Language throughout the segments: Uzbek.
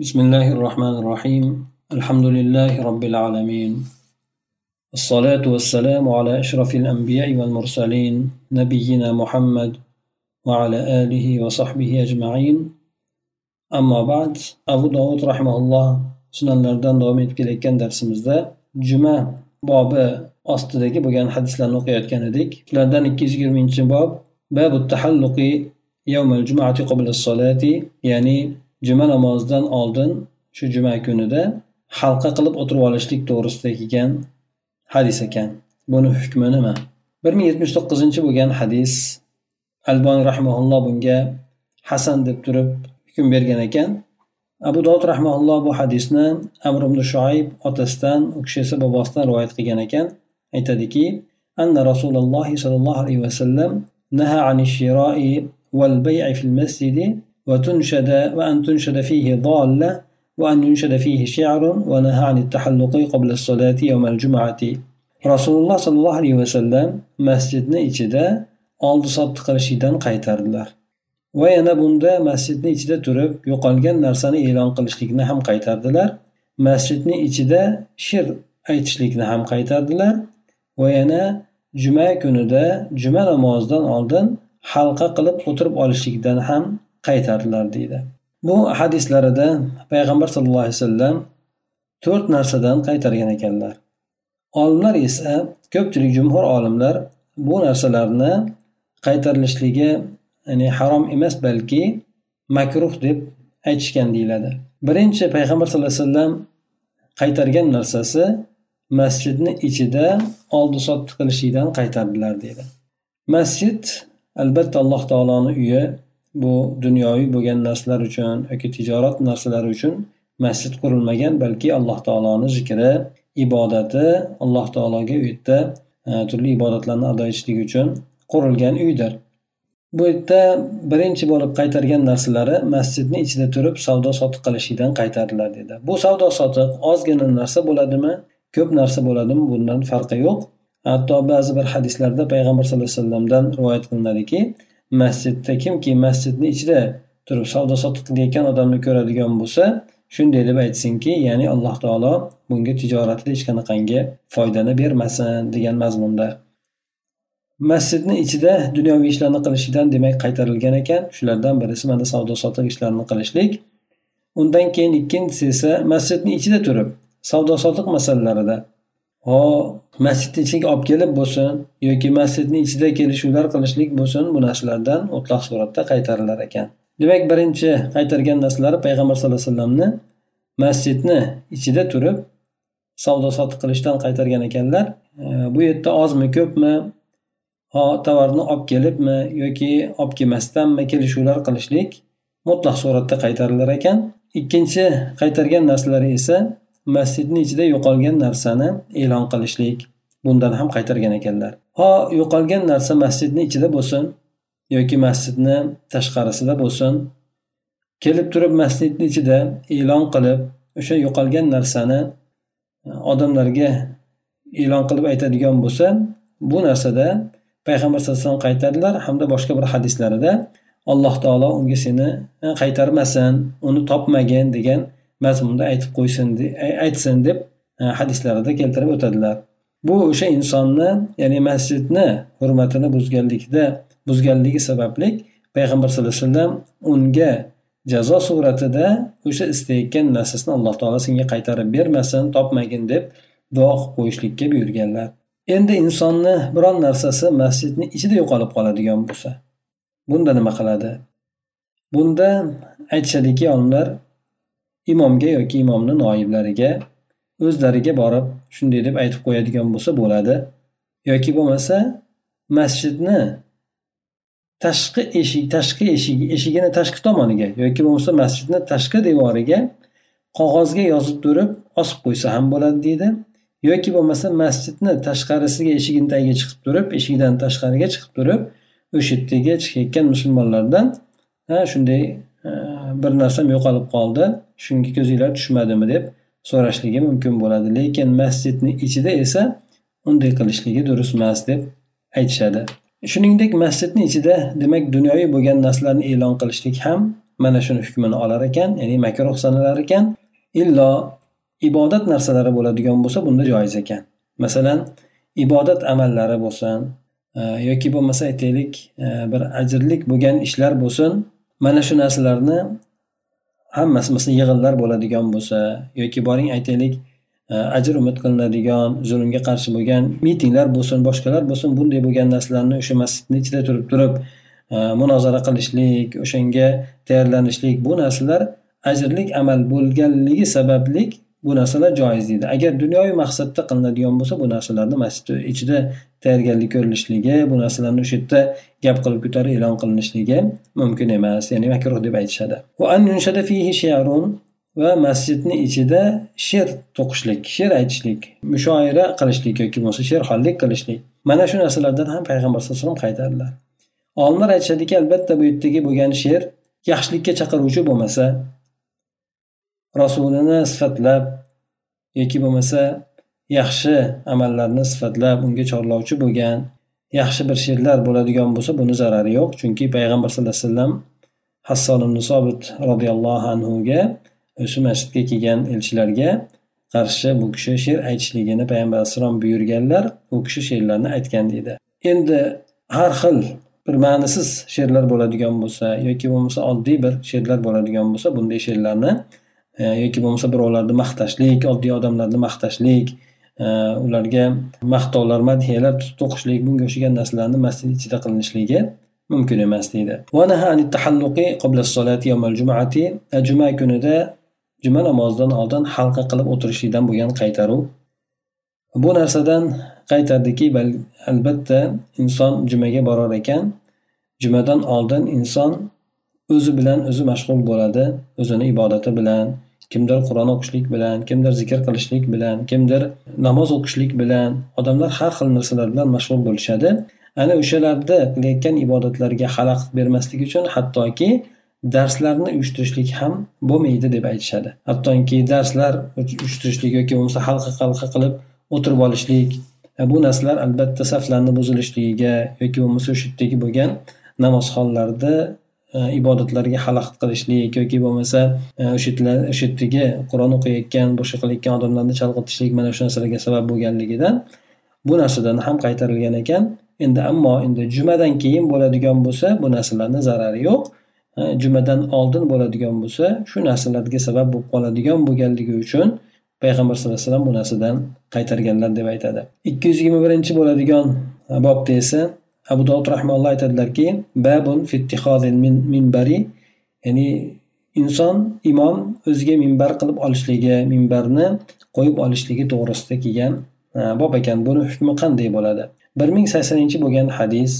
بسم الله الرحمن الرحيم الحمد لله رب العالمين الصلاة والسلام على أشرف الأنبياء والمرسلين نبينا محمد وعلى آله وصحبه أجمعين أما بعد أبو داود رحمه الله سنن لردن دوميت كلي كان درس مزدا جمع باب أصدق بغان حدث لنقية كان ديك لردن كيس من باب باب التحلق يوم الجمعة قبل الصلاة يعني juma namozidan oldin shu juma kunida halqa qilib o'tirib olishlik to'g'risida kelgan hadis ekan. Buni hukmi nima? bir ming yetmish to'qqizinchi bo'lgan hadis alboniy rahmaulloh bunga hasan deb turib hukm bergan ekan. Abu dovud rahmaulloh bu hadisni amr ibn shoib otasidan u kishi esa bobosidan rivoyat qilgan ekan. Aytadiki anna rasululloh sollallohu alayhi vasallam naha an shiroi val bay'i fil masjidi وتنشد وأن تنشد فيه ضالة وأن ينشد فيه شعر ونهى عن التحلق قبل الصلاة يوم الجمعة رسول الله صلى الله عليه وسلم مسجدنا ichida oldi sotdi qilishlikdan qaytardilar va yana bunda masjidni ichida turib yo'qolgan narsani e'lon qilishlikni ham qaytardilar masjidni ichida she'r aytishlikni ham qaytardilar va yana juma kunida juma namozidan oldin halqa qilib o'tirib olishlikdan ham qaytardilar deydi. Bu hadislarida payg'ambar sallallohu alayhi vasallam to'rt narsadan qaytargan ekanlar. Olimlar esa ko'pchilik jumhur olimlar bu narsalarni qaytarilishligi ya'ni harom emas balki makruh deb aytishgan deyiladi. Birinchi payg'ambar sallallohu alayhi vasallam qaytargan narsasi masjidni ichida oldi sotdi qilishlikdan qaytardilar deydi. Masjid albatta alloh taoloni uyi bu dunyoviy bo'lgan narsalar uchun yoki tijorat narsalari uchun masjid qurilmagan balki alloh taoloni zikri ibodati alloh taologa u yerda e, turli ibodatlarni ado etishlik uchun qurilgan uydir. Bu yerda birinchi bo'lib qaytargan narsalari masjidni ichida turib savdo sotiq qilishlikdan qaytardilar dedi. Bu savdo sotiq ozgina narsa bo'ladimi? Ko'p narsa bo'ladimi? Bundan farqi yo'q. Hatto ba'zi bir hadislarda payg'ambar sallallohu alayhi vasallamdan rivoyat qilinadiki masjidda kimki masjidni ichida turib savdo sotiq qilayotgan odamni ko'radigan bo'lsa shunday deb aytsinki ya'ni alloh taolo bunga tijoratida hech qanaqangi foydani bermasin degan mazmunda. Masjidni ichida dunyoviy ishlarni qilishdan demak qaytarilgan ekan. Shulardan birisi mana savdo sotiq ishlarini qilishlik. Undan keyin ikkinchisi esa masjidni ichida turib savdo sotiq masalalarida ho masjidni ichiga olib kelib bo'lsin yoki masjidni ichida kelishuvlar qilishlik bo'lsin bu narsalardan mutlaq suratda qaytarilar ekan. Demak birinchi qaytargan narsalari payg'ambar sallallohu alayhi vasallamni masjidni ichida turib savdo sotiq qilishdan qaytargan ekanlar. Bu yerda ozmi ko'pmi? Ho tovarni olib kelibmi yoki olib kelmasdanmi kelishuvlar qilishlik mutlaq suratda qaytarilar ekan. Ikkinchi qaytargan narsalari esa masjidni ichida yo'qolgan narsani e'lon qilishlik. Bundan ham qaytargan ekanlar. Ho yo'qolgan narsa masjidni ichida bo'lsin yoki masjidni tashqarisida bo'lsin. Kelib turib masjidni ichida e'lon qilib o'sha yo'qolgan narsani e, odamlarga e'lon qilib aytadigan bo'lsa bu narsada payg'ambar sallallohu alayhi vasallam qaytardilar hamda boshqa bir hadislarida alloh taolo unga seni e, qaytarmasin uni topmagin degan mazmunda aytib qo'ysin aytsin deb e, hadislarida keltirib o'tadilar. Bu o'sha insonni ya'ni masjidni hurmatini buzganlikda buzganligi sababli payg'ambar sallallohu alayhi vasallam unga jazo suratida o'sha istayotgan narsasini alloh taolo senga qaytarib bermasin topmagin deb duo qilib qo'yishlikka buyurganlar. Endi insonni biron narsasi masjidni ichida yo'qolib qoladigan bo'lsa bunda nima qiladi? Bunda aytishadiki olimlar imomga yoki imomni noiblariga o'zlariga borib shunday deb aytib qo'yadigan bo'lsa bo'ladi. Yoki bo'lmasa masjidni tashqi eshik tashqi eshigi eshigini tashqi tomoniga yoki bo'lmasa masjidni tashqi devoriga qog'ozga yozib turib osib qo'ysa ham bo'ladi deydi. Yoki bo'lmasa masjidni tashqarisiga eshigini tagiga chiqib turib eshikdan tashqariga chiqib turib o'sha yerdagi chiqayotgan musulmonlardan ha shunday bir narsam yo'qolib qoldi. Shunga ko'zinglar tushmadimi deb so'rashligi mumkin bo'ladi. Lekin masjidni ichida esa unday qilishligi durust emas deb aytishadi. Shuningdek masjidni ichida demak dunyoviy bo'lgan narsalarni e'lon qilishlik ham mana shuni hukmini olar ekan ya'ni makruh sanalar ekan. Illo ibodat narsalari bo'ladigan bo'lsa bunda joiz ekan. Masalan ibodat amallari bo'lsin e, yoki bo'lmasa aytaylik e, bir ajrlik bo'lgan ishlar bo'lsin. Mana shu narsalarni hammasi masalan yig'inlar bo'ladigan bo'lsa yoki boring aytaylik e, ajr umid qilinadigan zulmga qarshi bo'lgan mitinglar bo'lsin boshqalar bo'lsin bunday bo'lgan narsalarni o'sha masjidni ichida turib turib e, munozara qilishlik o'shanga tayyorlanishlik bu narsalar ajrlik amal bo'lganligi sababli bu narsalar joiz deydi. Agar dunyoviy maqsadda qilinadigan bo'lsa bu narsalarni masjid ichida tayyorgarlik ko'rilishligi bu narsalarni o'sha yerda gap qilib ko'tarib e'lon qilinishligi mumkin emas ya'ni makruh deb aytishadi. Va masjidni ichida she'r to'qishlik she'r aytishlik mushoira qilishlik yoki bo'lmasa she'rxonlik qilishlik. Mana shu narsalardan ham payg'ambar sallallohu alayhi vasallam qaytardilar. Olimlar aytishadiki albatta bu yerdagi bo'lgan she'r yaxshilikka chaqiruvchi bo'lmasa rasulini sifatlab yoki bo'lmasa yaxshi amallarni sifatlab unga chorlovchi bo'lgan yaxshi bir she'rlar bo'ladigan bo'lsa buni zarari yo'q. Chunki payg'ambar sallallohu alayhi vasallam hasson ibn sobit roziyallohu anhuga o'sha masjidga kelgan elchilarga qarshi bu kishi she'r aytishligini payg'ambar alayhissalom buyurganlar u kishi she'rlarni aytgan deydi. Endi har xil bir ma'nisiz she'rlar bo'ladigan bo'lsa yoki bo'lmasa oddiy bir she'rlar bo'ladigan bo'lsa bunday she'rlarni e, yoki bo'lmasa birovlarni maqtashlik oddiy odamlarni maqtashlik ularga maqtovlar madhiyalar to'qishlik bunga o'xshagan narsalarni masjid ichida qilinishligi mumkin emas deydi. Juma kunida juma namozidan oldin halqa qilib o'tirishlikdan bo'lgan qaytaruv. Bu narsadan qaytardiki albatta inson jumaga borar ekan. Jumadan oldin inson o'zi bilan o'zi mashg'ul bo'ladi o'zini ibodati bilan. Kimdir qur'on o'qishlik bilan kimdir zikr qilishlik bilan kimdir namoz o'qishlik bilan odamlar har xil narsalar bilan mashg'ul bo'lishadi. Ana o'shalarda qilayotgan ibodatlarga xalaqit bermaslik uchun hattoki darslarni uyushtirishlik ham bo'lmaydi deb aytishadi. Hattoki darslar uyushtirishlik yoki bo'lmasa halqa halqa qilib o'tirib olishlik bu narsalar albatta saflarni buzilishligiga yoki bo'lmasa o'sha yerdagi bo'lgan namozxonlarda E, ibodatlarga xalaqit qilishlik yoki bo'lmasa e, o'sha o'sha yerdagi qur'on o'qiyotgan boshqa qilayotgan odamlarni chalg'itishlik mana shu narsalarga sabab bo'lganligidan bu narsadan ham qaytarilgan ekan. Endi ammo endi jumadan keyin bo'ladigan bo'lsa bu narsalarni zarari yo'q. E, jumadan oldin bo'ladigan bo'lsa shu narsalarga sabab bo'lib qoladigan bo'lganligi uchun payg'ambar sallallohu alayhi vasallam bu narsadan qaytarganlar deb aytadi. Ikki yuz yigirma birinchi bo'ladigan bobda esa abu dovud rahmalloh aytadilarki babun minbari ya'ni inson imom o'ziga minbar qilib olishligi minbarni qo'yib olishligi to'g'risida kelgan bob ekan buni hukmi qanday bo'ladi bir ming saksoninchi bo'lgan hadis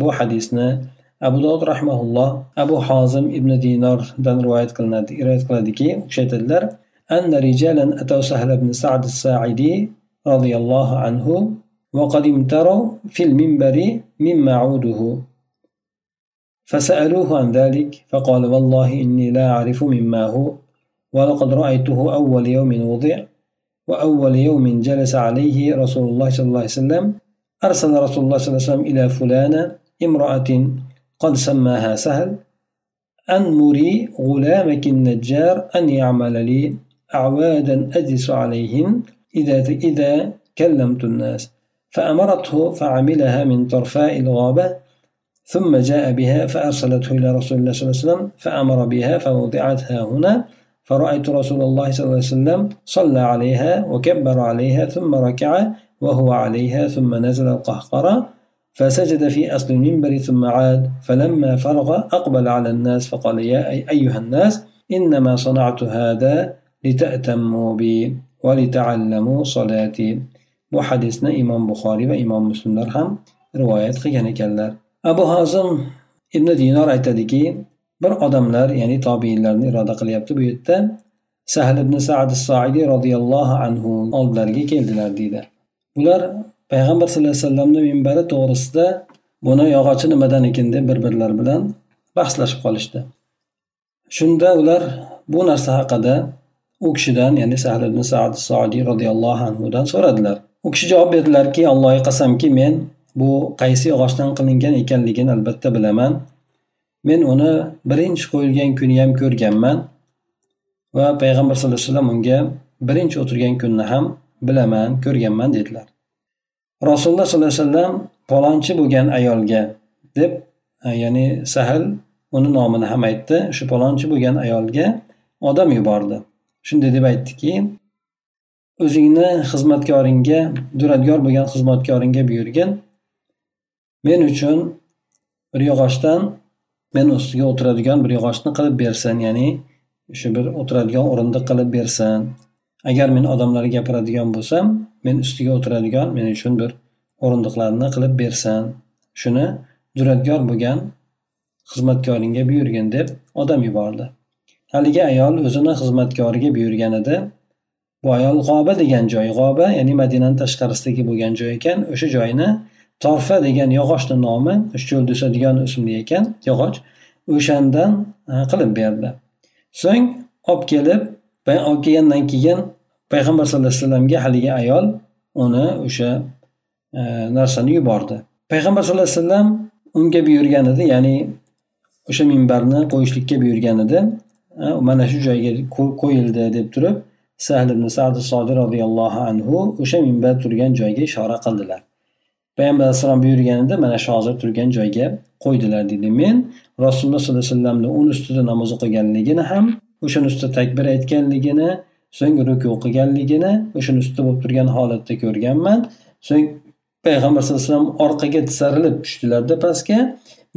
bu hadisni abu dovud rahmaulloh abu hozim ibn dinordan rivoyat qilinadi rivoyat qiladiki u kishi aytadilar أن رجالا أتوا سهل بن سعد الساعدي رضي الله عنه وقد امتروا في المنبر مما عوده. فسألوه عن ذلك فقال والله إني لا أعرف مما هو ولقد رأيته أول يوم وضع وأول يوم جلس عليه رسول الله صلى الله عليه وسلم أرسل رسول الله صلى الله عليه وسلم إلى فلانة امرأة قد سماها سهل أن مري غلامك النجار أن يعمل لي أعوادا أجلس عليهن إذا إذا كلمت الناس. فأمرته فعملها من طرفاء الغابة ثم جاء بها فأرسلته إلى رسول الله صلى الله عليه وسلم فأمر بها فوضعتها هنا فرأيت رسول الله صلى الله عليه وسلم صلى عليها وكبر عليها ثم ركع وهو عليها ثم نزل القهقرة فسجد في أصل المنبر ثم عاد فلما فرغ أقبل على الناس فقال يا أيها الناس إنما صنعت هذا لتأتموا بي ولتعلموا صلاتي. Bu hadisni imom buxoriy va imom muslimlar ham rivoyat qilgan ekanlar. Abu hozim ibn dinor aytadiki bir odamlar ya'ni tobiinlarni iroda qilyapti bu yerda. Sahl ibn saad soidiy roziyallohu anhu oldilariga keldilar deydi. Bular payg'ambar sallallohu alayhi vasallamni minbari to'g'risida buni yog'ochi nimadan ekan deb bir birlari bilan bahslashib qolishdi. Shunda ular bu narsa haqida u kishidan ya'ni sahl ibn saad sodiy roziyallohu anhudan so'radilar. U kishi javob berdilarki allohga qasamki men bu qaysi yog'ochdan qilingan ekanligini albatta bilaman. Men uni birinchi qo'yilgan kuni ham ko'rganman va payg'ambar sallallohu alayhi vasallam unga birinchi o'tirgan kunni ham bilaman ko'rganman dedilar. Rasululloh sollallohu alayhi vasallam palonchi bo'lgan ayolga deb ya'ni sahl uni nomini ham aytdi. Shu palonchi bo'lgan ayolga odam yubordi. Shunday deb aytdiki o'zingni xizmatkoringga duradgor bo'lgan xizmatkoringga buyurgin. Men uchun bir yog'ochdan men ustiga o'tiradigan bir yog'ochni qilib bersin ya'ni shu bir o'tiradigan o'rindiq qilib bersin. Agar men odamlarga gapiradigan bo'lsam men ustiga o'tiradigan men uchun bir o'rindiqlarni qilib bersin. Shuni duradgor bo'lgan xizmatkoringga buyurgin deb odam yubordi. Haligi ayol o'zini xizmatkoriga buyurgan edi bu ayol g'oba degan joy g'oba ya'ni madinani tashqarisidagi bo'lgan joy ekan. O'sha joyni torfa degan yog'ochni nomi cho'lda o'sadigan o'simlik ekan. Yog'och o'shandan qilib berdi. So'ng olib kelib olib kelgandan keyin payg'ambar sallallohu alayhi vasallamga haligi ayol uni o'sha e, narsani yubordi. Payg'ambar sallallohu alayhi vasallam unga buyurgan edi ya'ni o'sha minbarni qo'yishlikka buyurgan edi. Mana shu joyga qo'yildi deb turib sahl ibn sad sodiy roziyallohu anhu o'sha minbar turgan joyga ishora qildilar. Payg'ambar alayhissalom buyurganida mana shu hozir turgan joyga qo'ydilar deydi men rasululloh sollallohu alayhi vasallamni uni ustida namoz o'qiganligini ham o'shani ustida takbir aytganligini so'ng ruku o'qiganligini o'shani ustida bo'lib turgan holatda ko'rganman. So'ng payg'ambar sallallohu alayhi vasallam orqaga tisarilib tushdilarda pastga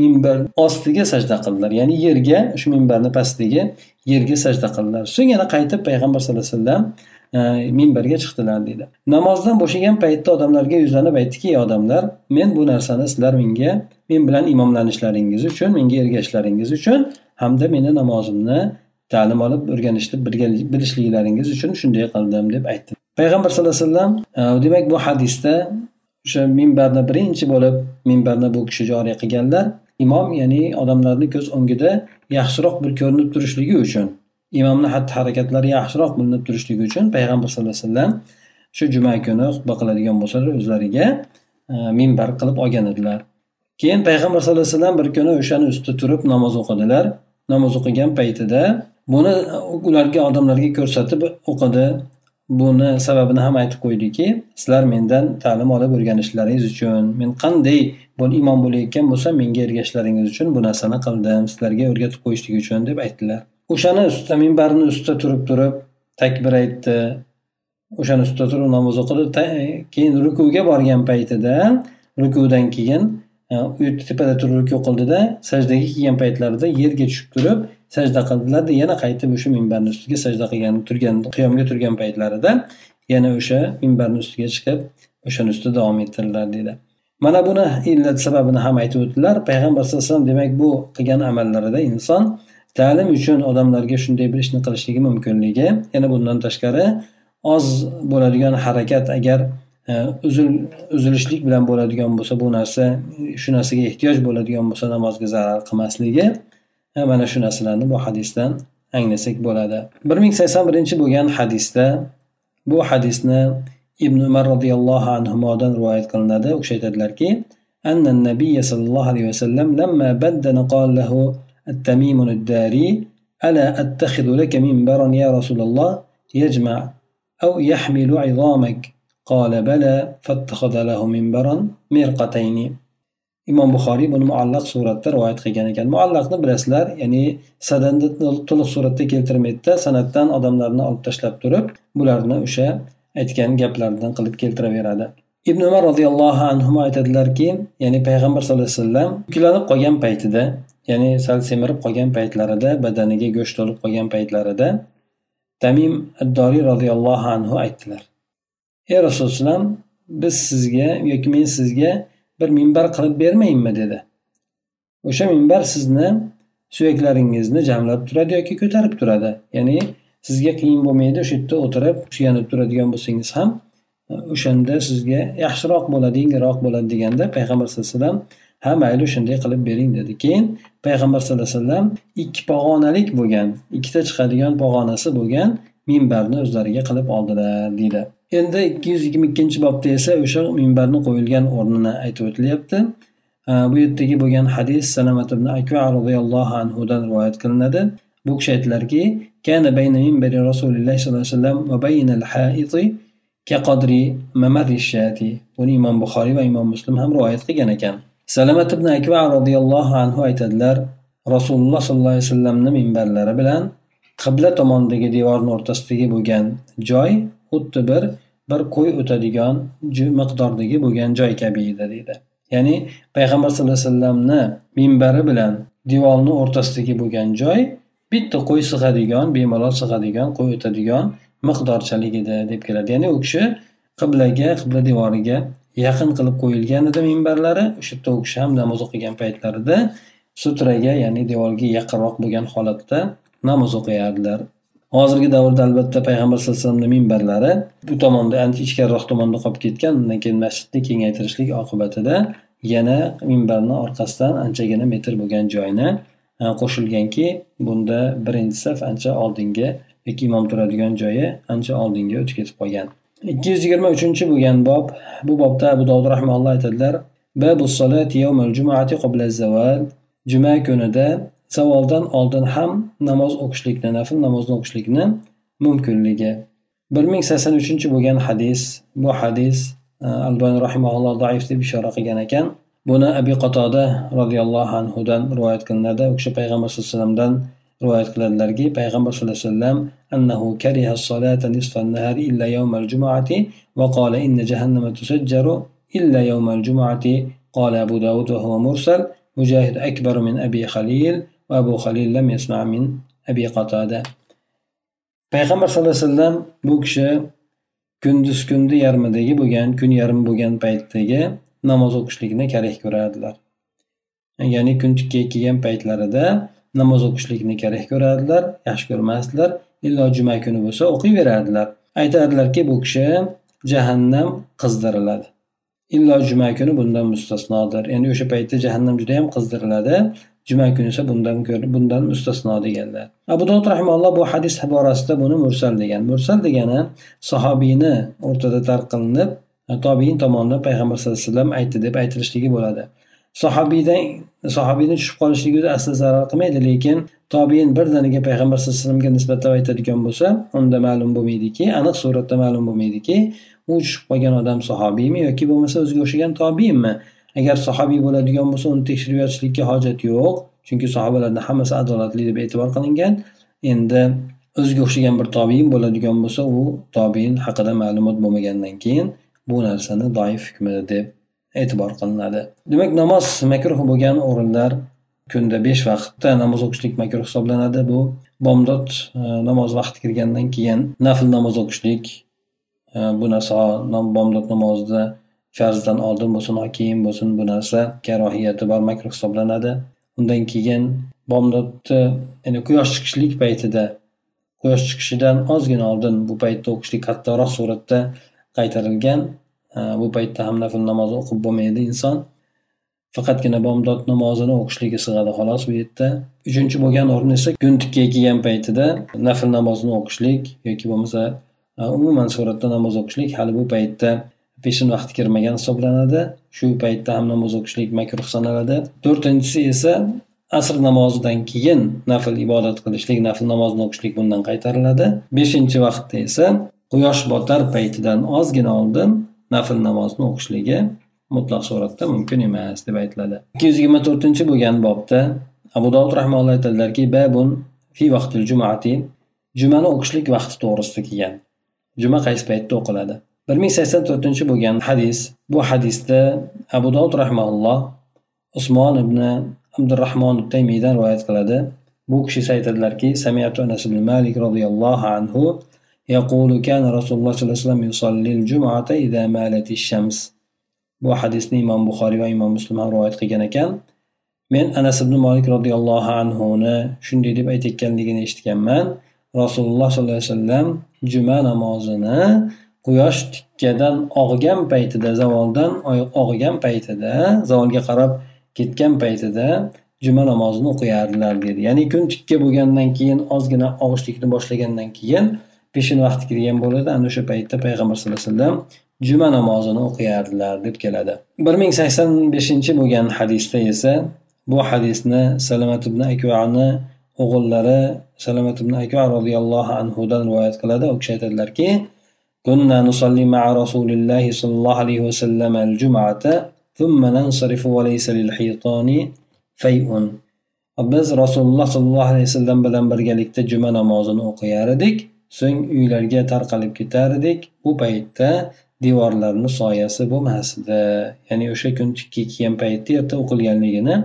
minbar ostiga sajda qildilar. Ya'ni yerga shu minbarni pastidagi yerga sajda qildilar. So'ng yana qaytib payg'ambar sallallohu alayhi vasallam e, minbarga chiqdilar deydi namozdan bo'shagan paytda odamlarga yuzlanib aytdiki ey odamlar men bu narsani sizlar menga men bilan imomlanishlaringiz uchun menga ergashishlaringiz uchun hamda meni namozimni ta'lim olib o'rganishni bilishliklaringiz uchun shunday qildim deb aytdi. Payg'ambar sallallohu alayhi vasallam e, demak bu hadisda o'sha minbarni birinchi bo'lib minbarni bu kishi joriy qilganlar imom ya'ni odamlarni ko'z o'ngida yaxshiroq bir ko'rinib turishligi uchun imomni xatti harakatlari yaxshiroq bilinib turishligi uchun payg'ambar sallallohu alayhi vasallam shu juma kuni xutba qiladigan bo'lsalar o'zlariga e, minbar qilib olgan edilar. Keyin payg'ambar sallallohu alayhi vasallam bir kuni o'shani ustida turib namoz o'qidilar. Namoz o'qigan paytida buni ularga odamlarga ko'rsatib o'qidi. Buni sababini ham aytib qo'ydiki sizlar mendan ta'lim olib o'rganishlaringiz uchun men qanday bo'l imom bo'layotgan bo'lsam menga ergashishlaringiz uchun bu narsani qildim sizlarga o'rgatib qo'yishlik uchun deb aytdilar. O'shani ustida minbarni ustida turib turib takbir aytdi. O'shani ustida turib namoz o'qidi keyin rukuga borgan paytida rukudan keyin e, u tepada turib ruku qildida sajdaga kelgan paytlarida yerga tushib turib sajda qildilarda yana qaytib o'sha minbarni ustiga sajda qilgan turgan qiyomga turgan paytlarida yana o'sha minbarni ustiga chiqib o'shani ustida davom ettirdilar deydi mana buni illat sababini ham aytib o'tdilar. Payg'ambar sallallohu alayhi vasallam demak bu qilgan amallarida inson ta'lim uchun odamlarga shunday bir ishni qilishligi mumkinligi yana bundan tashqari oz bo'ladigan harakat agar e, uzil uzilishlik bilan bo'ladigan bo'lsa bu narsa shu narsaga ehtiyoj bo'ladigan bo'lsa namozga zarar qilmasligi mana shu narsalarni bu hadisdan anglasak bo'ladi bir ming sakson birinchi bo'lgan hadisda bu hadisni ibn umar roziyallohu anhudan rivoyat qilinadi u kishi aytadilarki أن النبي صلى الله عليه وسلم لما بدن قال له التميم الداري ألا أتخذ لك منبرا يا رسول الله يجمع أو يحمل عظامك قال بلى فاتخذ له منبرا مرقتين imom buxoriy buni muallaq suratda rivoyat qilgan ekan. Muallaqni bilasizlar ya'ni sadanni to'liq suratda keltirmaydida san'atdan odamlarni olib tashlab turib bularni o'sha aytgan gaplaridan qilib keltiraveradi. Ibn umar roziyallohu anhu aytadilarki ya'ni payg'ambar sallallohu alayhi vasallam yuklanib qolgan paytida ya'ni sal semirib qolgan paytlarida badaniga go'sht to'lib qolgan paytlarida tamim addoriy roziyallohu anhu aytdilar. Ey rasululloh biz sizga yoki men sizga bir minbar qilib bermayinmi dedi. O'sha minbar sizni suyaklaringizni jamlab turadi yoki ko'tarib turadi. Ya'ni sizga qiyin bo'lmaydi o'sha yerda o'tirib suyanib turadigan bo'lsangiz ham o'shanda sizga yaxshiroq bo'ladi yengilroq bo'ladi deganda payg'ambar sallallohu alayhi vasallam ha mayli shunday qilib bering dedi. Keyin payg'ambar sallallohu alayhi vasallam ikki pog'onalik bo'lgan ikkita chiqadigan pog'onasi bo'lgan minbarni o'zlariga qilib oldilar deydi. Endi 222-bobda esa o'sha minbarni qo'yilgan o'rnini aytib o'tilyapti. Bu yerdagi bo'lgan hadis salomat ibn Akva roziyallohu anhudan rivoyat qilinadi. Bu kishi aytdilarki, kana bayna minbari Rasululloh sollallohu alayhi vasallam va bayna al-haiti. Buni Imom Buxoriy va Imom Muslim ham rivoyat qilgan ekan. salomat ibn Akva roziyallohu anhu aytadilar, Rasululloh sollallohu alayhi vasallamni minbarlari bilan qibla tomondagi devorning o'rtasidagi bo'lgan joy xuddi bir bir qo'y o'tadigan miqdordagi bo'lgan joy kabi edi deydi. Ya'ni payg'ambar sallallohu alayhi vasallamni minbari bilan devorni o'rtasidagi bo'lgan joy bitta qo'y sig'adigan bemalol sig'adigan qo'y o'tadigan miqdorchalik edi deb keladi. Ya'ni u kishi qiblaga qibla devoriga yaqin qilib qo'yilgan edi minbarlari. O'sha yerda u kishi ham namoz o'qigan paytlarida sutraga ya'ni devorga yaqinroq bo'lgan holatda namoz o'qiyardilar. Hozirgi davrda albatta payg'ambar sallallohu alayhi vasallamni minbarlari bu tomonda ancha ichkariroq tomonda qolib ketgan undan keyin masjidni kengaytirishlik oqibatida yana minbarni orqasidan anchagina metr bo'lgan joyni e, qo'shilganki bunda birinchi saf ancha oldinga yoki imom turadigan joyi ancha oldinga o'tib ketib qolgan. Ikki yuz yigirma uchinchi bo'lgan bob bu bobda abu dovud rahmaulloh aytadilar juma kunida savoldan oldin ham namoz o'qishlikni nafl namozni o'qishlikni mumkinligi bir ming sakson uchinchi bo'lgan hadis bu hadis e, albani rahimaulloh zaif deb ishora qilgan ekan buni abi qatoda roziyallohu anhudan rivoyat qilinadi u kishi payg'ambar sallallohu alayhi vasallamdan rivoyat qiladilarki payg'ambar sallallohu alayhi vasallam أنه كره الصلاة نصف النهار إلا يوم الجمعة وقال إن جهنم تسجر إلا يوم الجمعة قال أبو داود وهو مرسل مجاهد أكبر من أبي خليل وأبو خليل لم يسمع من أبي قتادة payg'ambar sallallohu alayhi vasallam bu kishi kunduz kunni yarmidagi bo'lgan kun yarim bo'lgan paytdagi namoz o'qishlikni kerak ko'rardilar ya'ni kun tikka kelgan paytlarida namoz o'qishlikni kerak ko'rardilar yaxshi ko'rmasdilar illo juma kuni bo'lsa o'qiyverardilar aytardilarki bu kishi jahannam qizdiriladi illo juma kuni bundan mustasnodir ya'ni o'sha paytda jahannam juda yam qizdiriladi Juma kuni esa bundan bundan mustasno deganlar abu dovud rahimalloh bu hadis borasida buni mursal degan mursal degani sahobiyni o'rtada tark qilinib tobiin tomonidan payg'ambar sallallohu alayhi vasallam aytdi deb aytilishligi bo'ladi sahobiydan sahobiyni tushib qolishligi o'zi asli zarar qilmaydi lekin tobiin birdaniga payg'ambar sallallohu alayhi vasallamga nisbatlab aytadigan bo'lsa unda ma'lum bo'lmaydiki aniq suratda ma'lum bo'lmaydiki u tushib qolgan odam sahobiymi yoki bo'lmasa o'ziga o'xshagan tobiinmi agar sahobiy bo'ladigan bo'lsa uni tekshirib yotishlikka hojat yo'q. Chunki sahobalarni hammasi adolatli deb e'tibor qilingan. Endi o'ziga o'xshagan bir tobiin bo'ladigan bo'lsa u tobiin haqida ma'lumot bo'lmagandan keyin bu narsani doif hukmida deb e'tibor qilinadi. Demak namoz makruh bo'lgan o'rinlar kunda besh vaqtda namoz o'qishlik makruh hisoblanadi. Bu bomdod e, namoz vaqti kirgandan keyin nafl namoz o'qishlik e, bu narsa bomdod namozida farzdan oldin bo'lsin yo keyin bo'lsin bu narsa karohiyati bor makruh hisoblanadi. Undan keyin bomdodni ya'ni quyosh chiqishlik paytida quyosh chiqishidan ozgina oldin bu paytda o'qishlik qattiqroq suratda qaytarilgan e, bu paytda ham nafl namoz o'qib bo'lmaydi inson. Faqatgina bomdod namozini o'qishligi sig'adi xolos bu yerda. Uchinchi bo'lgan o'rin esa kun tikka kelgan paytida nafl namozni o'qishlik yoki bo'lmasa e, umuman suratda namoz o'qishlik hali bu paytda peshin vaqti kirmagan hisoblanadi. Shu paytda ham namoz o'qishlik makruh sanaladi. To'rtinchisi esa asr namozidan keyin nafl ibodat qilishlik nafl namozni o'qishlik bundan qaytariladi. Beshinchi vaqtda esa quyosh botar paytidan ozgina oldin nafl namozni o'qishligi mutlaq suratda mumkin emas deb aytiladi. Ikki yuz yigirma to'rtinchi bo'lgan bobda abu dovud rahmaulloh aytadilarki babun fi vaqtil jumati. Jumani o'qishlik vaqti to'g'risida kelgan. Juma qaysi paytda o'qiladi? bir ming sakson to'rtinchi bo'lgan hadis bu hadisda abu dovud rahmaulloh usmon ibn abdurahmon taymiydan rivoyat qiladi bu kishi esa aytadilarki samiatu anas ibn malik roziyallohu anhu يقول كان رسول الله صلى الله عليه وسلم يصلي الجمعة إذا مالت الشمس bu hadisni imom buxoriy va imom muslim ham rivoyat qilgan ekan men anas ibn molik roziyallohu anhuni shunday deb aytayotganligini eshitganman rasululloh sollallohu alayhi vasallam juma namozini quyosh tikkadan og'gan paytida zavoldan og'gan paytida zavolga qarab ketgan paytida juma namozini o'qiyardilar deydi ya'ni kun tikka bo'lgandan keyin ozgina og'ishlikni boshlagandan keyin peshin vaqti kirgan bo'ladi. Ana o'sha paytda payg'ambar sallallohu alayhi vasallam juma namozini o'qiyardilar deb keladi. bir ming sakson beshinchi bo'lgan hadisda esa bu hadisni salomat ibn akvani o'g'illari salomat ibn akva roziyallohu anhudan rivoyat qiladi. U kishi aytadilarki كنا نصلي مع رسول الله صلى الله عليه وسلم الجمعة ثم ننصرف وليس للحيطان فيء biz rasululloh sollallohu alayhi vasallam bilan birgalikda juma namozini o'qiyar edik so'ng uylarga tarqalib ketar edik bu paytda devorlarni soyasi bo'lmasdi ya'ni o'sha kun tikka kiygan paytda erta o'qilganligini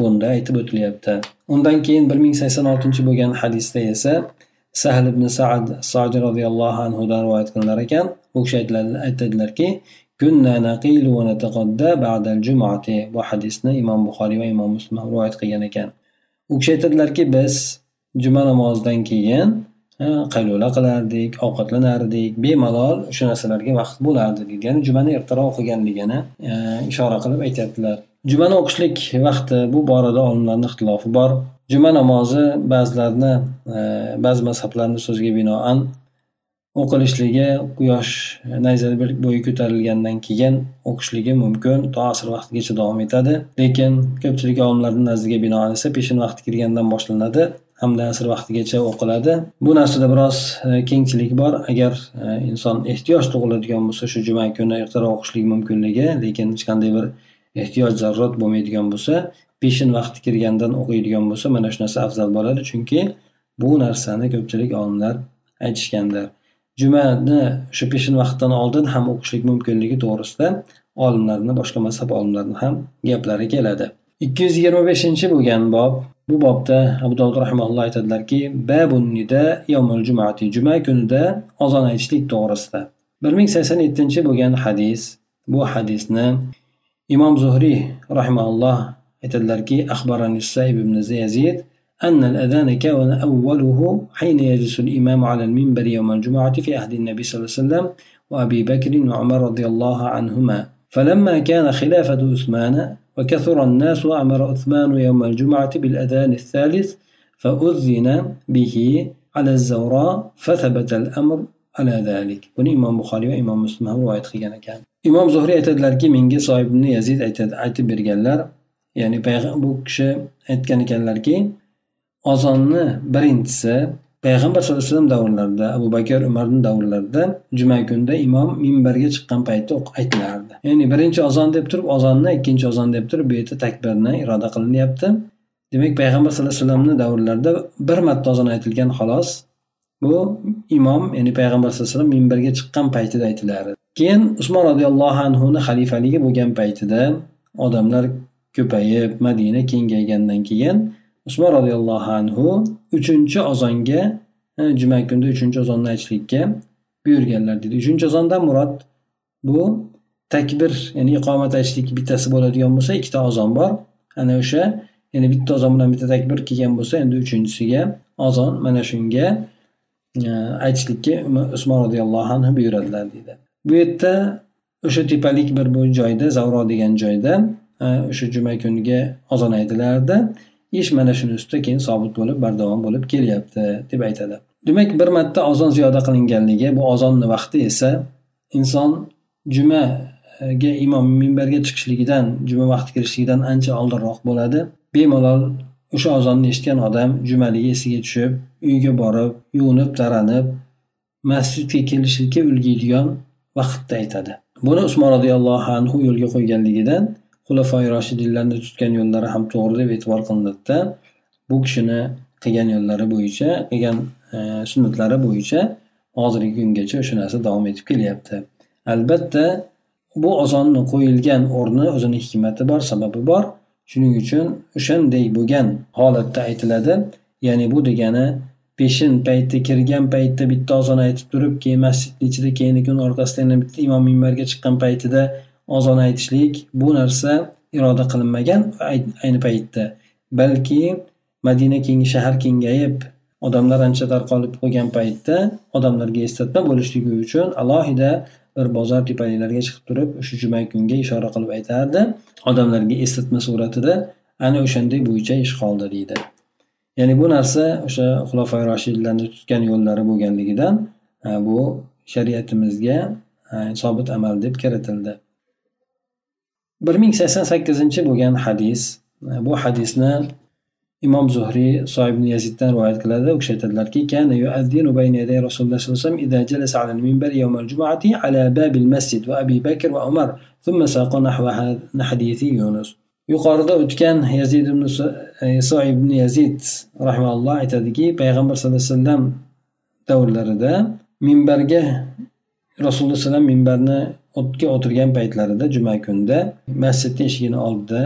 bunda aytib o'tilyapti undan keyin bir ming sakson oltinchi bo'lgan hadisda esa sahl ibn saad soji roziyallohu anhudan rivoyat qilinar ekan. U kishi aytadilarki bu hadisni imom buxoriy va imom muslim ham rivoyat qilgan ekan. U kishi aytadilarki biz juma namozidan keyin qaylula qilardik ovqatlanardik bemalol o'sha narsalarga vaqt bo'lardi deydi ya'ni jumani ertaroq o'qiganligini e, ishora qilib aytyaptilar. Jumani o'qishlik vaqti bu borada olimlarni ixtilofi bor. Juma namozi ba'zilarni e, ba'zi mazhablarni so'ziga binoan o'qilishligi quyosh nayza bo'yi ko'tarilgandan keyin o'qishligi mumkin. To asr vaqtigacha davom etadi. Lekin ko'pchilik olimlarni nazdiga binoan esa peshin vaqti kirgandan boshlanadi hamda asr vaqtigacha o'qiladi. Bu narsada biroz e, kengchilik bor. Agar e, inson ehtiyoj tug'iladigan bo'lsa shu juma kuni ertaroq o'qishlik mumkinligi lekin hech qanday bir ehtiyoj zarurat bo'lmaydigan bo'lsa peshin vaqti kirgandan o'qiydigan bo'lsa mana shu narsa afzal bo'ladi. Chunki bu narsani ko'pchilik olimlar aytishgandir. Jumani shu peshin vaqtdan oldin ham o'qishlik mumkinligi to'g'risida olimlarni boshqa mazhab olimlarini ham gaplari keladi. Ikki yuz yigirma beshinchi bo'lgan bob. Bu bobda abu dovud rahimalloh aytadilarki juma kunida ozon aytishlik to'g'risida. bir ming sakson yettinchi bo'lgan hadis bu hadisni imom zuhriy rahimalloh aytadilarki أخبرني بن يزيد أن الأذان كان أوله حين يجلس الإمام على المنبر يوم الجمعة في عهد النبي صلى الله عليه وسلم وأبي بكر وعمر رضي الله عنهما. فلما كان خلافة عثمان وكثر الناس أمر عثمان يوم الجمعة بالأذان الثالث فأذن به على الزوراء فثبت الأمر على ذلك. buni imom buxoriy va imom muslim ham rivoyat qilgan ekan imom zuhriy aytadilarki menga sohibni yazid aytib berganlar ya'ni bu kishi aytgan ekanlarki ozonni birinchisi payg'ambar sallallohu alayhi vasallam davrlarida abu bakr umarni davrlarida juma kunida imom minbarga chiqqan paytda aytilardi. Ya'ni birinchi ozon deb turib ozonni ikkinchi ozon deb turib bu yerda takbirni iroda qilinyapti. Demak payg'ambar sallallohu alayhi vasallamni davrlarida bir marta ozon aytilgan xolos bu imom ya'ni payg'ambar sallallohu alayhi vasallam minbarga chiqqan paytida aytilardi. Keyin usmon roziyallohu anhuni xalifaligi bo'lgan paytida odamlar ko'payib madina kengaygandan keyin usmon roziyallohu anhu uchinchi ozonga e, juma kunida uchinchi ozonni aytishlikka buyurganlar deydi uchinchi ozondan murod bu takbir ya'ni iqomat aytishlik bittasi bo'ladigan bo'lsa ikkita ozon bor. Ana o'sha ya'ni bitta ozon bilan bitta takbir kelgan bo'lsa endi uchinchisiga ozon mana shunga e, aytishlikka usmon roziyallohu anhu buyuradilar deydi bu yerda o'sha tepalik bir bu joyda zavro degan joyda o'sha juma kuniga ozon aytilardi ish mana shuni ustida keyin sobit bo'lib bardavom bo'lib kelyapti deb aytadi. Demak bir marta ozon ziyoda qilinganligi bu ozonni vaqti esa inson jumaga imom minbarga chiqishligidan juma vaqti kirishligidan ancha oldinroq bo'ladi. Bemalol o'sha ozonni eshitgan odam jumaligi esiga tushib uyga borib yuvinib taranib masjidga kelishlikka ulguydigan vaqtda aytadi. Buni usmon roziyallohu anhu yo'lga qo'yganligidan xulafoi roshidinlarni tutgan yo'llari ham to'g'ri deb e'tibor qilinadida bu kishini qilgan yo'llari bo'yicha qilgan e, sunnatlari bo'yicha hozirgi kungacha o'sha narsa davom etib kelyapti. Albatta bu ozonni qo'yilgan o'rni o'zini hikmati bor sababi bor. Shuning uchun o'shanday bo'lgan holatda aytiladi. Ya'ni bu degani peshin payti kirgan paytda bitta ozon aytib turib keyin masjidni ichida keyin orqasida yana bitta imom minbarga chiqqan paytida ozon aytishlik bu narsa iroda qilinmagan ayni paytda. Balki madina keng shahar kengayib odamlar ancha tarqalib qolgan paytda odamlarga eslatma bo'lishligi uchun alohida bir bozor tepaliklariga chiqib turib o'sha juma kunga ishora qilib aytardi. Odamlarga eslatma suratida ana o'shanday bo'yicha ish qoldi deydi. Ya'ni bu narsa o'sha xulofoi roshidlarni tutgan yo'llari bo'lganligidan bu shariatimizga sobit amal deb kiritildi. bir ming sakson sakkizinchi bo'lgan hadis bu hadisni imom zuhriy soib yaziddan rivoyat qiladi. U kishi aytadilarki kana o'tgan yazid ibn e, soib yazid rahmaulloh aytadiki payg'ambar sallallohu alayhi vasallam davrlarida minbarga rasululloh alayhi vasallam minbarni o'tga o'tirgan paytlarida juma kunida masjidni eshigini oldida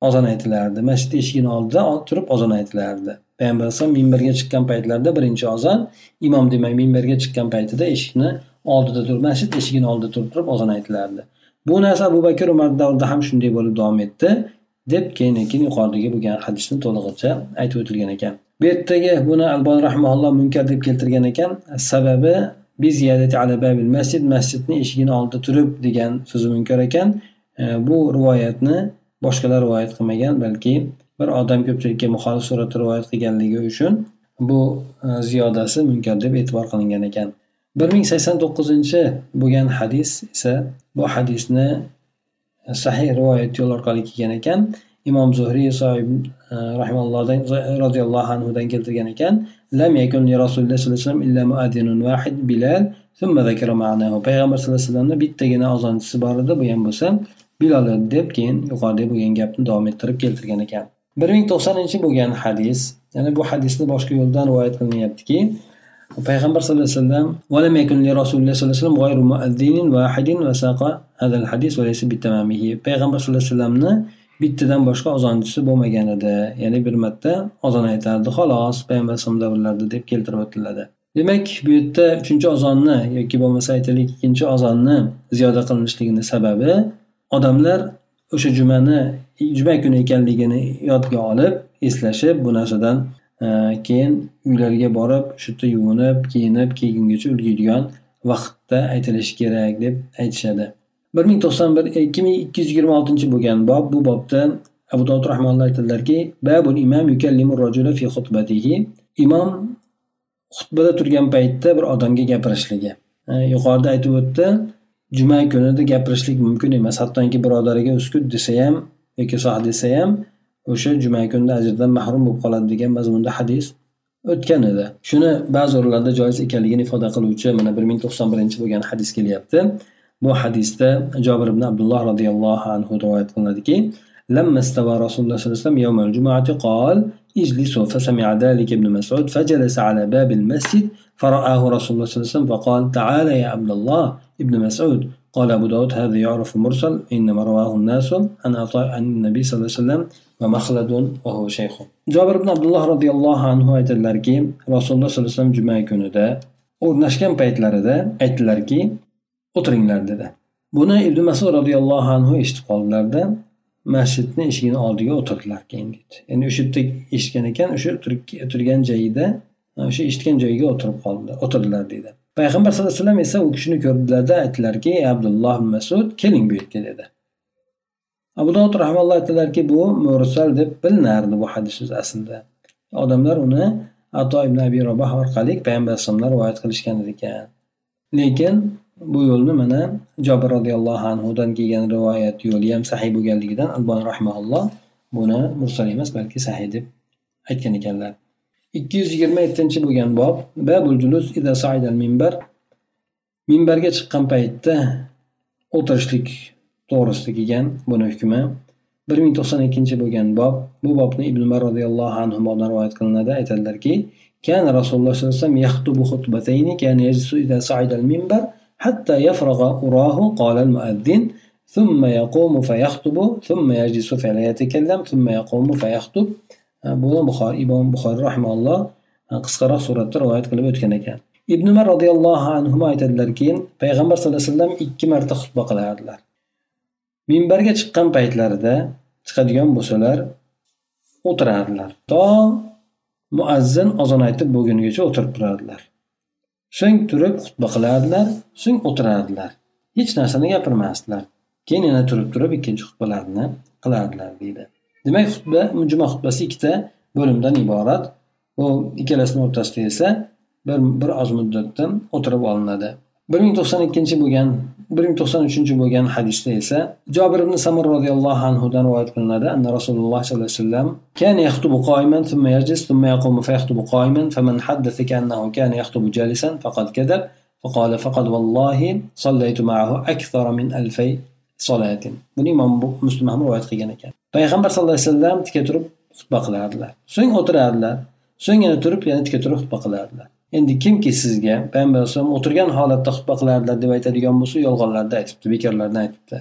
ozon aytilardi. Masjid eshigini oldida turib ozon aytilardi. Payg'ambar alayhisalom minbarga chiqqan paytlarida birinchi ozon imom demak minbarga chiqqan paytida eshikni oldida turib masjid eshigini oldida turib turib ozon aytilardi. Bu narsa abu bakr umar davrida ham shunday bo'lib davom etdi deb keyin keyin yuqoridagi bo'lgan hadisni to'lig'icha aytib o'tilgan ekan. Bu yerdagi buni albon rahmaulloh munkar deb keltirgan ekan. Sababi masjid masjidni eshigini oldida turib degan so'zi munkar ekan. E, bu rivoyatni boshqalar rivoyat qilmagan balki bir odam ko'pchilikka muxolif suratda rivoyat qilganligi uchun bu e, ziyodasi munkar deb e'tibor qilingan ekan. bir ming sakson to'qqizinchi bo'lgan hadis esa bu hadisni e, sahih rivoyat yo'li orqali kelgan ekan. Imom zuhriy soib rahimallohdan roziyallohu anhudan keltirgan ekan. lam yakun li rasululloh sollallohu alayhi vasallam illa muadinun vahid bilal payg'ambar sallallohu alayhi vasallamni bittagina ozonchisi bor edi bu ham bo'lsa bilol deb keyin yuqorida bo'lgan gapni davom ettirib keltirgan ekan bir ming to'qsoninchi bo'lgan hadis ya'ni bu hadisni boshqa yo'ldan rivoyat qilinyaptiki payg'ambar sallallohu alayhi vasallam ولم يكن لرسول الله صلى الله عليه وسلم غير مؤذن واحد وساق هذا الحديث وليس بتمامه payg'ambar sallallohu alayhi vasallamni bittadan boshqa ozonchisi bo'lmagan edi. Ya'ni bir marta ozon aytardi xolos payg'ambar alayhisalom davrlarida deb keltirib o'tiladi demak bu yerda uchinchi ozonni yoki bo'lmasa aytaylik ikkinchi ozonni ziyoda qilinishligini sababi odamlar o'sha jumani juma kuni ekanligini yodga olib eslashib bu narsadan e, keyin uylariga borib shu yerda yuvinib kiyinib keyingacha ulgurgan vaqtda aytilishi kerak deb aytishadi. Bir ming to'qson bir e, ikki ming ikki yuz yigirma oltinchi bo'lgan bob bu bobda abu dovud rahmonalloh aytadilarki babul imam fi xutbatihi. Imom xutbada turgan paytda bir odamga gapirishligi. E, yuqorida aytib o'tdi juma kunida gapirishlik mumkin emas hattoki birodariga uskut desa ham yoki soh desa ham o'sha juma kunida ajrdan mahrum bo'lib qoladi degan mazmunda hadis o'tgan edi. Shuni ba'zi o'rinlarda joiz ekanligini ifoda qiluvchi mana bir ming to'qson birinchi bo'lgan hadis kelyapti. bu hadisda jobir ibn abdulloh roziyallohu anhu rivoyat qilinadiki لما استوى رسول الله صلى الله عليه وسلم يوم الجمعة قال اجلسوا فسمع ذلك ابن مسعود فجلس على باب المسجد فرآه رسول الله صلى الله عليه وسلم فقال تعال يا عبد الله ابن مسعود قال أبو داود هذا يعرف مرسل إنما رواه الناس عن عطاء عن النبي صلى الله عليه وسلم ومخلد وهو شيخ jobir ibn abdulloh roziyallohu anhu aytadilarki rasululloh sollallohu alayhi vasallam juma kunida o'rnashgan paytlarida aytdilarki o'tiringlar dedi. Buni ibn masud roziyallohu anhu eshitib qoldilarda masjidni eshigini oldiga o'tirdilar keyin deydi ya'ni o'sha yerda eshitgan ekan o'sha o'tirgan joyida o'sha eshitgan joyiga o'tirib qoldi o'tirdilar deydi payg'ambar sallallohu alayhi vasallam esa u kishini ko'rdilarda aytdilarki abdulloh masud keling bu yerga dedi. Abu dovud rahmalloh aytdilarki bu mursal deb bilinardi bu hadis aslida. Odamlar uni ato ibn abi roboh orqali payg'ambar alayhisalomlar rivoyat qilishgan ekan. Lekin Bu yo'lni mana Jobir roziyallohu anhudan kelgan rivoyat yo'liyam sahiy bo'lganligidan Alboniy rahimaulloh buni mursal emas balki sahiy deb aytgan ekanlar. 227 bo'lgan bob Babul julus ida saidal minbar minbarga chiqqan paytda o'tirishlik to'g'risida kelgan buni hukmi. 1092 bo'lgan bob bu bobni Ibn Umar roziyallohu anhudan rivoyat qilinadi aytadilarki, kana Rasululloh sollallohu alayhi vasallam yaxtubu xutbatayni kana yajlisu ida saidal minbar حتى يفرغ أراه قال المؤذن ثم يقوم فيخطب ثم يجلس فلا يتكلم ثم يقوم فيخطب buni buxoriy imom buxoriy rahmaulloh qisqaroq suratda rivoyat qilib o'tgan ekan ibn umar roziyallohu anhu aytadilarki payg'ambar sallallohu alayhi vasallam ikki marta xutba qilardilar minbarga chiqqan paytlarida chiqadigan bo'lsalar o'tirardilar to muazzin ozon aytib bo'lgunigacha o'tirib turardilar so'ng turib xutba qilardilar so'ng o'tirardilar. Hech narsani gapirmasdilar. Keyin yana turib turib ikkinchi xutbalarni qilardilar deydi. Demak xutba juma xutbasi ikkita bo'limdan iborat. Bu ikkalasini o'rtasida esa bir bir oz muddatdan o'tirib olinadi. bir ming to'qson ikkinchi bo'lgan bir ming to'qson uchinchi bo'lgan hadisda esa jobir ibn samir roziyallohu anhudan rivoyat qilinadi anna rasululloh sollallohu alayhi vasallam كان يخطب قائما ثم يجلس ثم يقوم فيخطب قائما فمن حدث كأنه كان يخطب جالسا فقد كذب فقال فقد والله صليت معه أكثر من ألفي صلاة buni imom muslim ham rivoyat qilgan ekan payg'ambar sallallohu alayhi vasallam tika turib xutba qilardilar so'ng o'tirardilar so'ng yana turib yana tika turib xutba qilardilar Endi kimki sizga payg'ambar alayhisalom o'tirgan holatda xutba qilardilar deb aytadigan bo'lsa yolg'onlarni aytibdi bekorlardan aytibdi.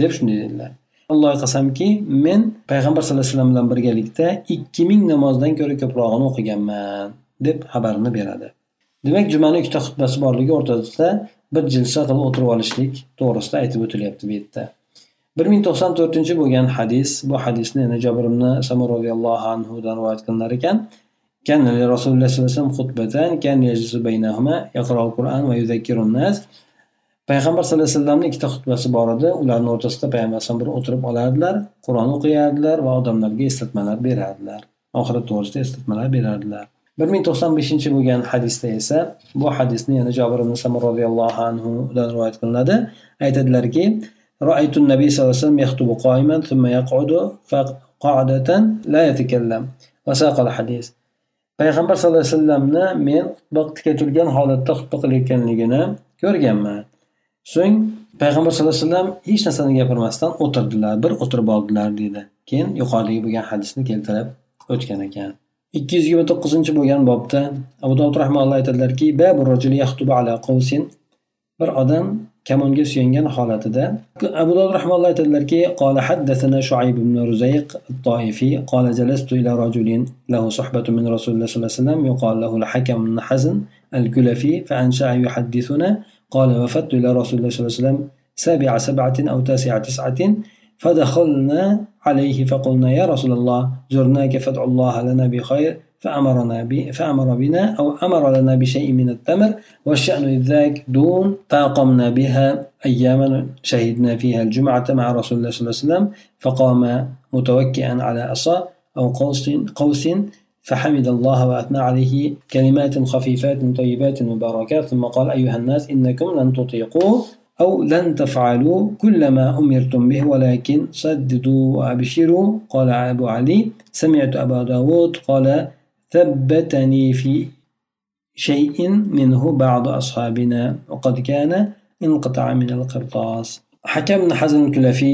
Deb shunday dedilar. Allohga qasamki men payg'ambar sallallohu alayhi vasallam bilan birgalikda ikki ming namozdan ko'ra ko'prog'ini o'qiganman deb xabarini beradi. Demak jumani ikkita xutbasi borligi o'rtasida bir jilsa qilib o'tirib olishlik to'g'risida aytib o'tilyapti bu yerda. bir ming to'qson to'rtinchi bo'lgan hadis bu hadisni yana jabr ibn samur roziyallohu anhudan rivoyat qilinar ekan. كان لرسول الله صلى الله عليه وسلم خطبتان كان يجلس بينهما يقرأ القرآن ويذكر الناس payg'ambar sallallohu alayhi vasallamni ikkita xutbasi bor edi ularni o'rtasida payg'ambar alayhisalom bir o'tirib olardilar qur'on o'qiyardilar va odamlarga eslatmalar berardilar oxirat to'g'risida eslatmalar berardilar bir ming to'qson beshinchi bo'lgan hadisda esa bu hadisni yana jobir ibn samir roziyallohu anhudan rivoyat qilinadi aytadilarki رأيت النبي صلى الله عليه وسلم يخطب قائما ثم يقعد فقعدة لا يتكلم وساق الحديث payg'ambar sallallohu alayhi vasallamni men xutba tika turgan holatda xutba qilayotganligini ko'rganman. So'ng payg'ambar sallallohu alayhi vasallam hech narsani gapirmasdan o'tirdilar bir o'tirib oldilar deydi keyin yuqoridagi bo'lgan hadisni keltirib o'tgan ekan. Ikki yuz yigirma to'qqizinchi bo'lgan bobda abu dovud rahmanalloh aytadilarki bir odam kamonga suyangan holatida abu dovud rahmalloh aytadilarki qola haddasana shuayb ibn ruzayq toifiy qola jalastu ila rajulin lahu suhbatu min rasulilloh sollallohu alayhi vasallam yuqal lahu al-hakam ibn hazn al-kulafi fa ansha'a yuhaddithuna قال وفدت إلى رسول الله صلى الله عليه وسلم سابع سبعة أو تاسع تسعة فدخلنا عليه فقلنا يا رسول الله زرناك فادع الله لنا بخير فأمرنا فأمر بنا أو أمر لنا بشيء من التمر والشأن ذاك دون فأقمنا بها أياما شهدنا فيها الجمعة مع رسول الله صلى الله عليه وسلم فقام متوكئا على عصا أو قوس قوس فحمد الله وأثنى عليه كلمات خفيفات طيبات مباركات ثم قال أيها الناس إنكم لن تطيقوا أو لن تفعلوا كل ما أمرتم به ولكن صددوا وأبشروا. قال أبو علي سمعت أبا داود قال ثبتني في شيء منه بعض أصحابنا وقد كان انقطع من القرطاس حكم حزن الكلفي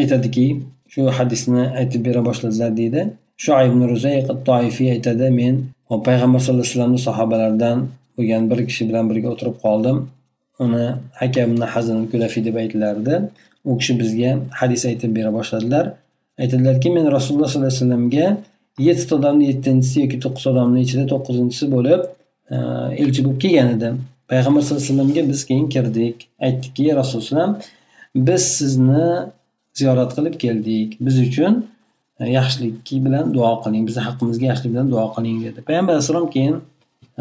aytadiki shu hadisni aytib bera boshladilar deydi shuayb ruzayq toifiy aytadi men payg'ambar sallallohu alayhi vasallamni sahobalaridan bo'lgan bir kishi bilan birga o'tirib qoldim uni hakam hazn kulafiy deb aytilardi u kishi bizga hadis aytib bera boshladilar aytadilarki men rasululloh sollallohu alayhi vasallamga yettita odamni yettinchisi yoki to'qqiz odamni ichida to'qqizinchisi bo'lib e, elchi bo'lib kelgan edim. Payg'ambar sallallohu alayhi vasallamga biz keyin kirdik. Aytdikki rasululloh biz sizni ziyorat qilib keldik. Biz uchun e, yaxshilik bilan duo qiling. Bizni haqqimizga yaxshilik bilan duo qiling dedi. Payg'ambar alayhissalom keyin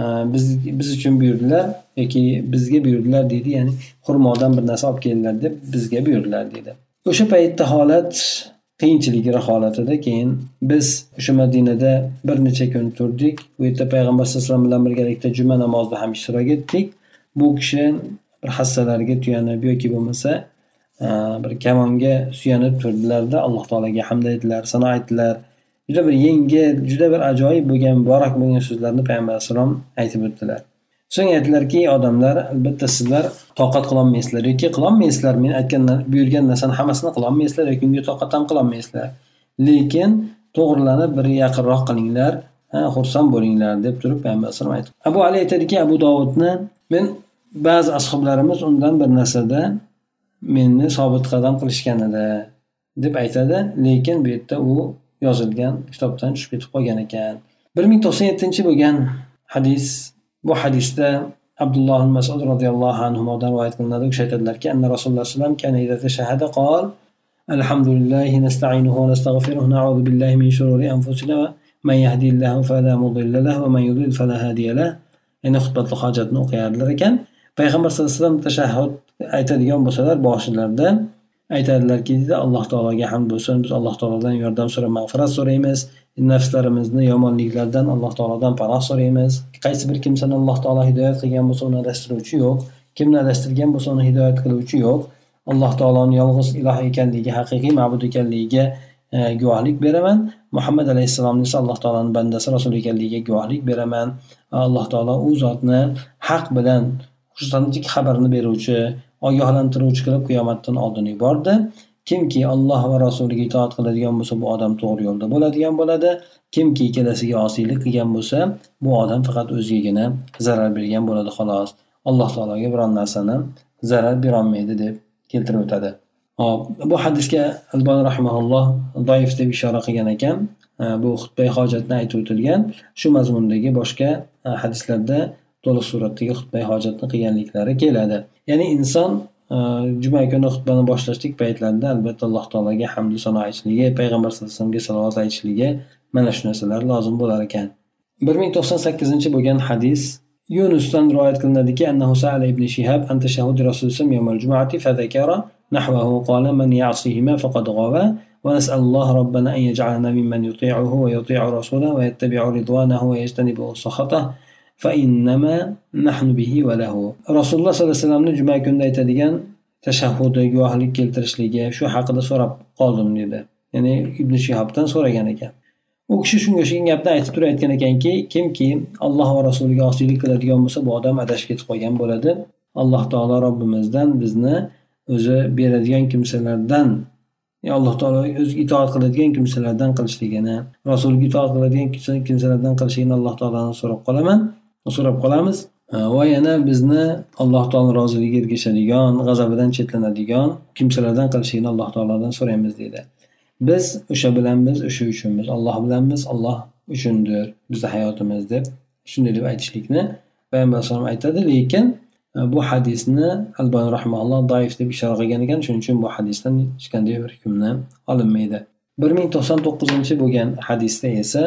e, biz biz uchun buyurdilar yoki bizga buyurdilar deydi ya'ni xurmodan bir narsa olib kelinglar deb bizga buyurdilar deydi o'sha paytda holat qiyinchiliklar holatida keyin biz o'sha madinada bir necha kun turdik. U yerda payg'ambar sallallohu alayhi vasallam bilan birgalikda juma namozida ham ishtirok etdik. Bu kishi bir hassalariga tuyanib yoki bo'lmasa bir kamonga suyanib turdilarda alloh taologa hamd aytdilar sano aytdilar. Juda bir yengil juda bir ajoyib bo'lgan muborak bo'lgan so'zlarni payg'ambar alayhissalom aytib o'tdilar. So'ng aytdilarki odamlar albatta sizlar toqat qilolmaysizlar yoki qilolmaysizlar men aytgan buyurgan narsani hammasini qilolmaysizlar yoki unga toqat ham qilolmaysizlar. Lekin to'g'rilanib bir yaqinroq qilinglar xursand bo'linglar deb turib payg'ambar alayhisalom aytdi. Abu ali aytadiki abu dovudni men ba'zi ashoblarimiz undan bir narsada meni sobit qadam qilishgan edi deb aytadi. Lekin bu yerda u yozilgan kitobdan tushib ketib qolgan ekan. Bir ming to'qson yettinchi bo'lgan hadis bu hadisda abdulloh masud roziyallohu anhudan rivoyat qilinadi u kishi aytadilarki anna rasululloh alayhi vasallam qol الحمد لله نستعينه ونستغفره نعوذ بالله من شرور أنفسنا من يهدي الله فلا مضل له ومن يضلل فلا هادي له ya'ni xutbatli hojatni o'qiyardilar ekan payg'ambar sallallohu alayhi vasallam tashahhud aytadigan bo'lsalar boshilarida aytadilarki deydi alloh taologa hamd bo'lsin biz alloh taolodan yordam so'rab mag'firat so'raymiz nafslarimizni yomonliklardan alloh taolodan panoh so'raymiz. Qaysi bir kimsani alloh taolo hidoyat qilgan bo'lsa uni adashtiruvchi yo'q kimni adashtirgan bo'lsa uni hidoyat qiluvchi yo'q alloh taoloni yolg'iz iloh ekanligiga haqiqiy ma'bud ekanligiga e, guvohlik beraman. Muhammad alayhissalomni esa alloh taoloni bandasi rasul ekanligiga guvohlik beraman. Alloh taolo u zotni haq bilan xursandlik xabarini beruvchi ogohlantiruvchi qilib qiyomatdan oldin yubordi. Kimki alloh va rasuliga itoat qiladigan bo'lsa bu odam to'g'ri yo'lda bo'ladigan bo'ladi. Kimki ikkalasiga osiylik qilgan bo'lsa bu odam faqat o'zigagina zarar bergan bo'ladi xolos. Alloh taologa biron narsani zarar berolmaydi deb keltirib o'tadi. Hop bu hadisga albon rahimahulloh doif deb ishora qilgan ekan. Bu xutbay hojatni aytib o'tilgan. Shu mazmundagi boshqa e, hadislarda to'liq suratdagi xutbay hojatni qilganliklari keladi. Ya'ni inson Э, Juma kuni xutbani boshlashlik paytlarida albatta Alloh taologa hamdu sano aytishligi, payg'ambar sallallohu alayhi vasallamga salovat aytishligi mana shu narsalar lozim bo'lar ekan. Bir ming to'qson sakkizinchi bo'lgan hadis Yunusdan rivoyat qilinadiki, ibn Shihab an tashahhud rasululloh yawmal jumu'ati fadhakara nahwahu qala man ya'sihima faqad ghawa wa nas'alullah rabbana an yaj'alana mimman yuti'uhu wa yuti'u rasulahu rasululloh sollallohu alayhi vasallamni juma kunida aytadigan tashahhudi guvohlik keltirishligi shu haqida so'rab qoldim dedi. Ya'ni ibn shihobdan so'ragan ekan. U kishi shunga o'xshagan gapni aytib turib aytgan ekanki kimki alloh va rasuliga osiylik qiladigan bo'lsa bu odam adashib ketib qolgan bo'ladi. Alloh taolo robbimizdan bizni o'zi beradigan kimsalardan alloh taolo o'zi itoat qiladigan kimsalardan qilishligini rasuliga itoat qiladigan kimsalardan qilishligini alloh taolodan so'rab qolaman. So'rab qolamiz. E, Va yana bizni alloh taolo roziligiga ergashadigan g'azabidan chetlanadigan kimsalardan qilishligini alloh taolodan so'raymiz deydi. Biz o'sha bilanmiz o'sha uchunmiz. Alloh bilanmiz alloh uchundir bizni hayotimiz deb shunday deb aytishlikni payg'ambar alayhisalom aytadi. Lekin e, bu hadisni albani rahmaulloh doif deb ishora qilgan ekan. Shuning uchun bu hadisdan hech qanday bir hukmni olinmaydi. Bir ming to'qson to'qqizinchi bo'lgan hadisda esa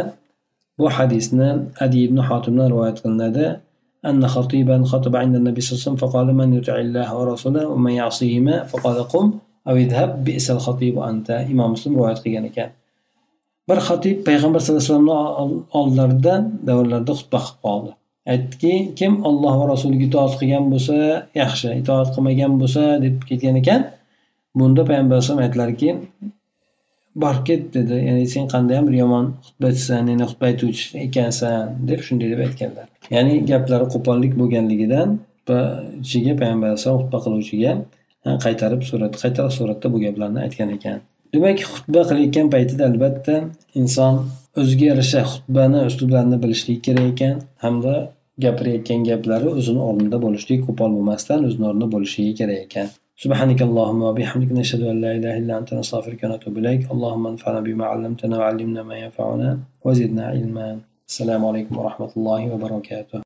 bu hadisni adi ibn hotimdan rivoyat qilinadi أن خطيبا خطب عند النبي صلى الله عليه وسلم فقال من يطع الله ورسوله ومن يعصيهما فقال قم avidhab bisal xotibu anta imom muslim rivoyat qilgan ekan bir xotib payg'ambar sallallohu alayhi vasallamni oldlarida davrlarida xutba qilib qoldi aytdiki kim olloh va rasuliga itoat qilgan bo'lsa yaxshi itoat qilmagan bo'lsa deb ketgan ekan bunda payg'ambar alayhisalom aytdilarki bor ket dedi. Ya'ni sen qandayyam bir yomon xutbachisan ya'ni xutba aytuvchi ekansan deb shunday deb aytganlar. Ya'ni gaplari qo'pollik bo'lganligidan ichiga payg'ambar alayhissalom xutba qiluvchiga qaytarib surat qaytara suratda bu gaplarni aytgan ekan. Demak xutba qilayotgan paytida albatta inson o'ziga yarasha xutbani uslublarini bilishligi kerak ekan hamda gapirayotgan gaplari o'zini o'rnida bo'lishligi qo'pol bo'lmasdan o'zini o'rnida bo'lishligi kerak ekan. سبحانك اللهم وبحمدك نشهد أن لا إله إلا أنت نستغفرك ونتوب إليك. اللهم انفعنا بما علمتنا وعلمنا ما ينفعنا وزدنا علما. السلام عليكم ورحمة الله وبركاته.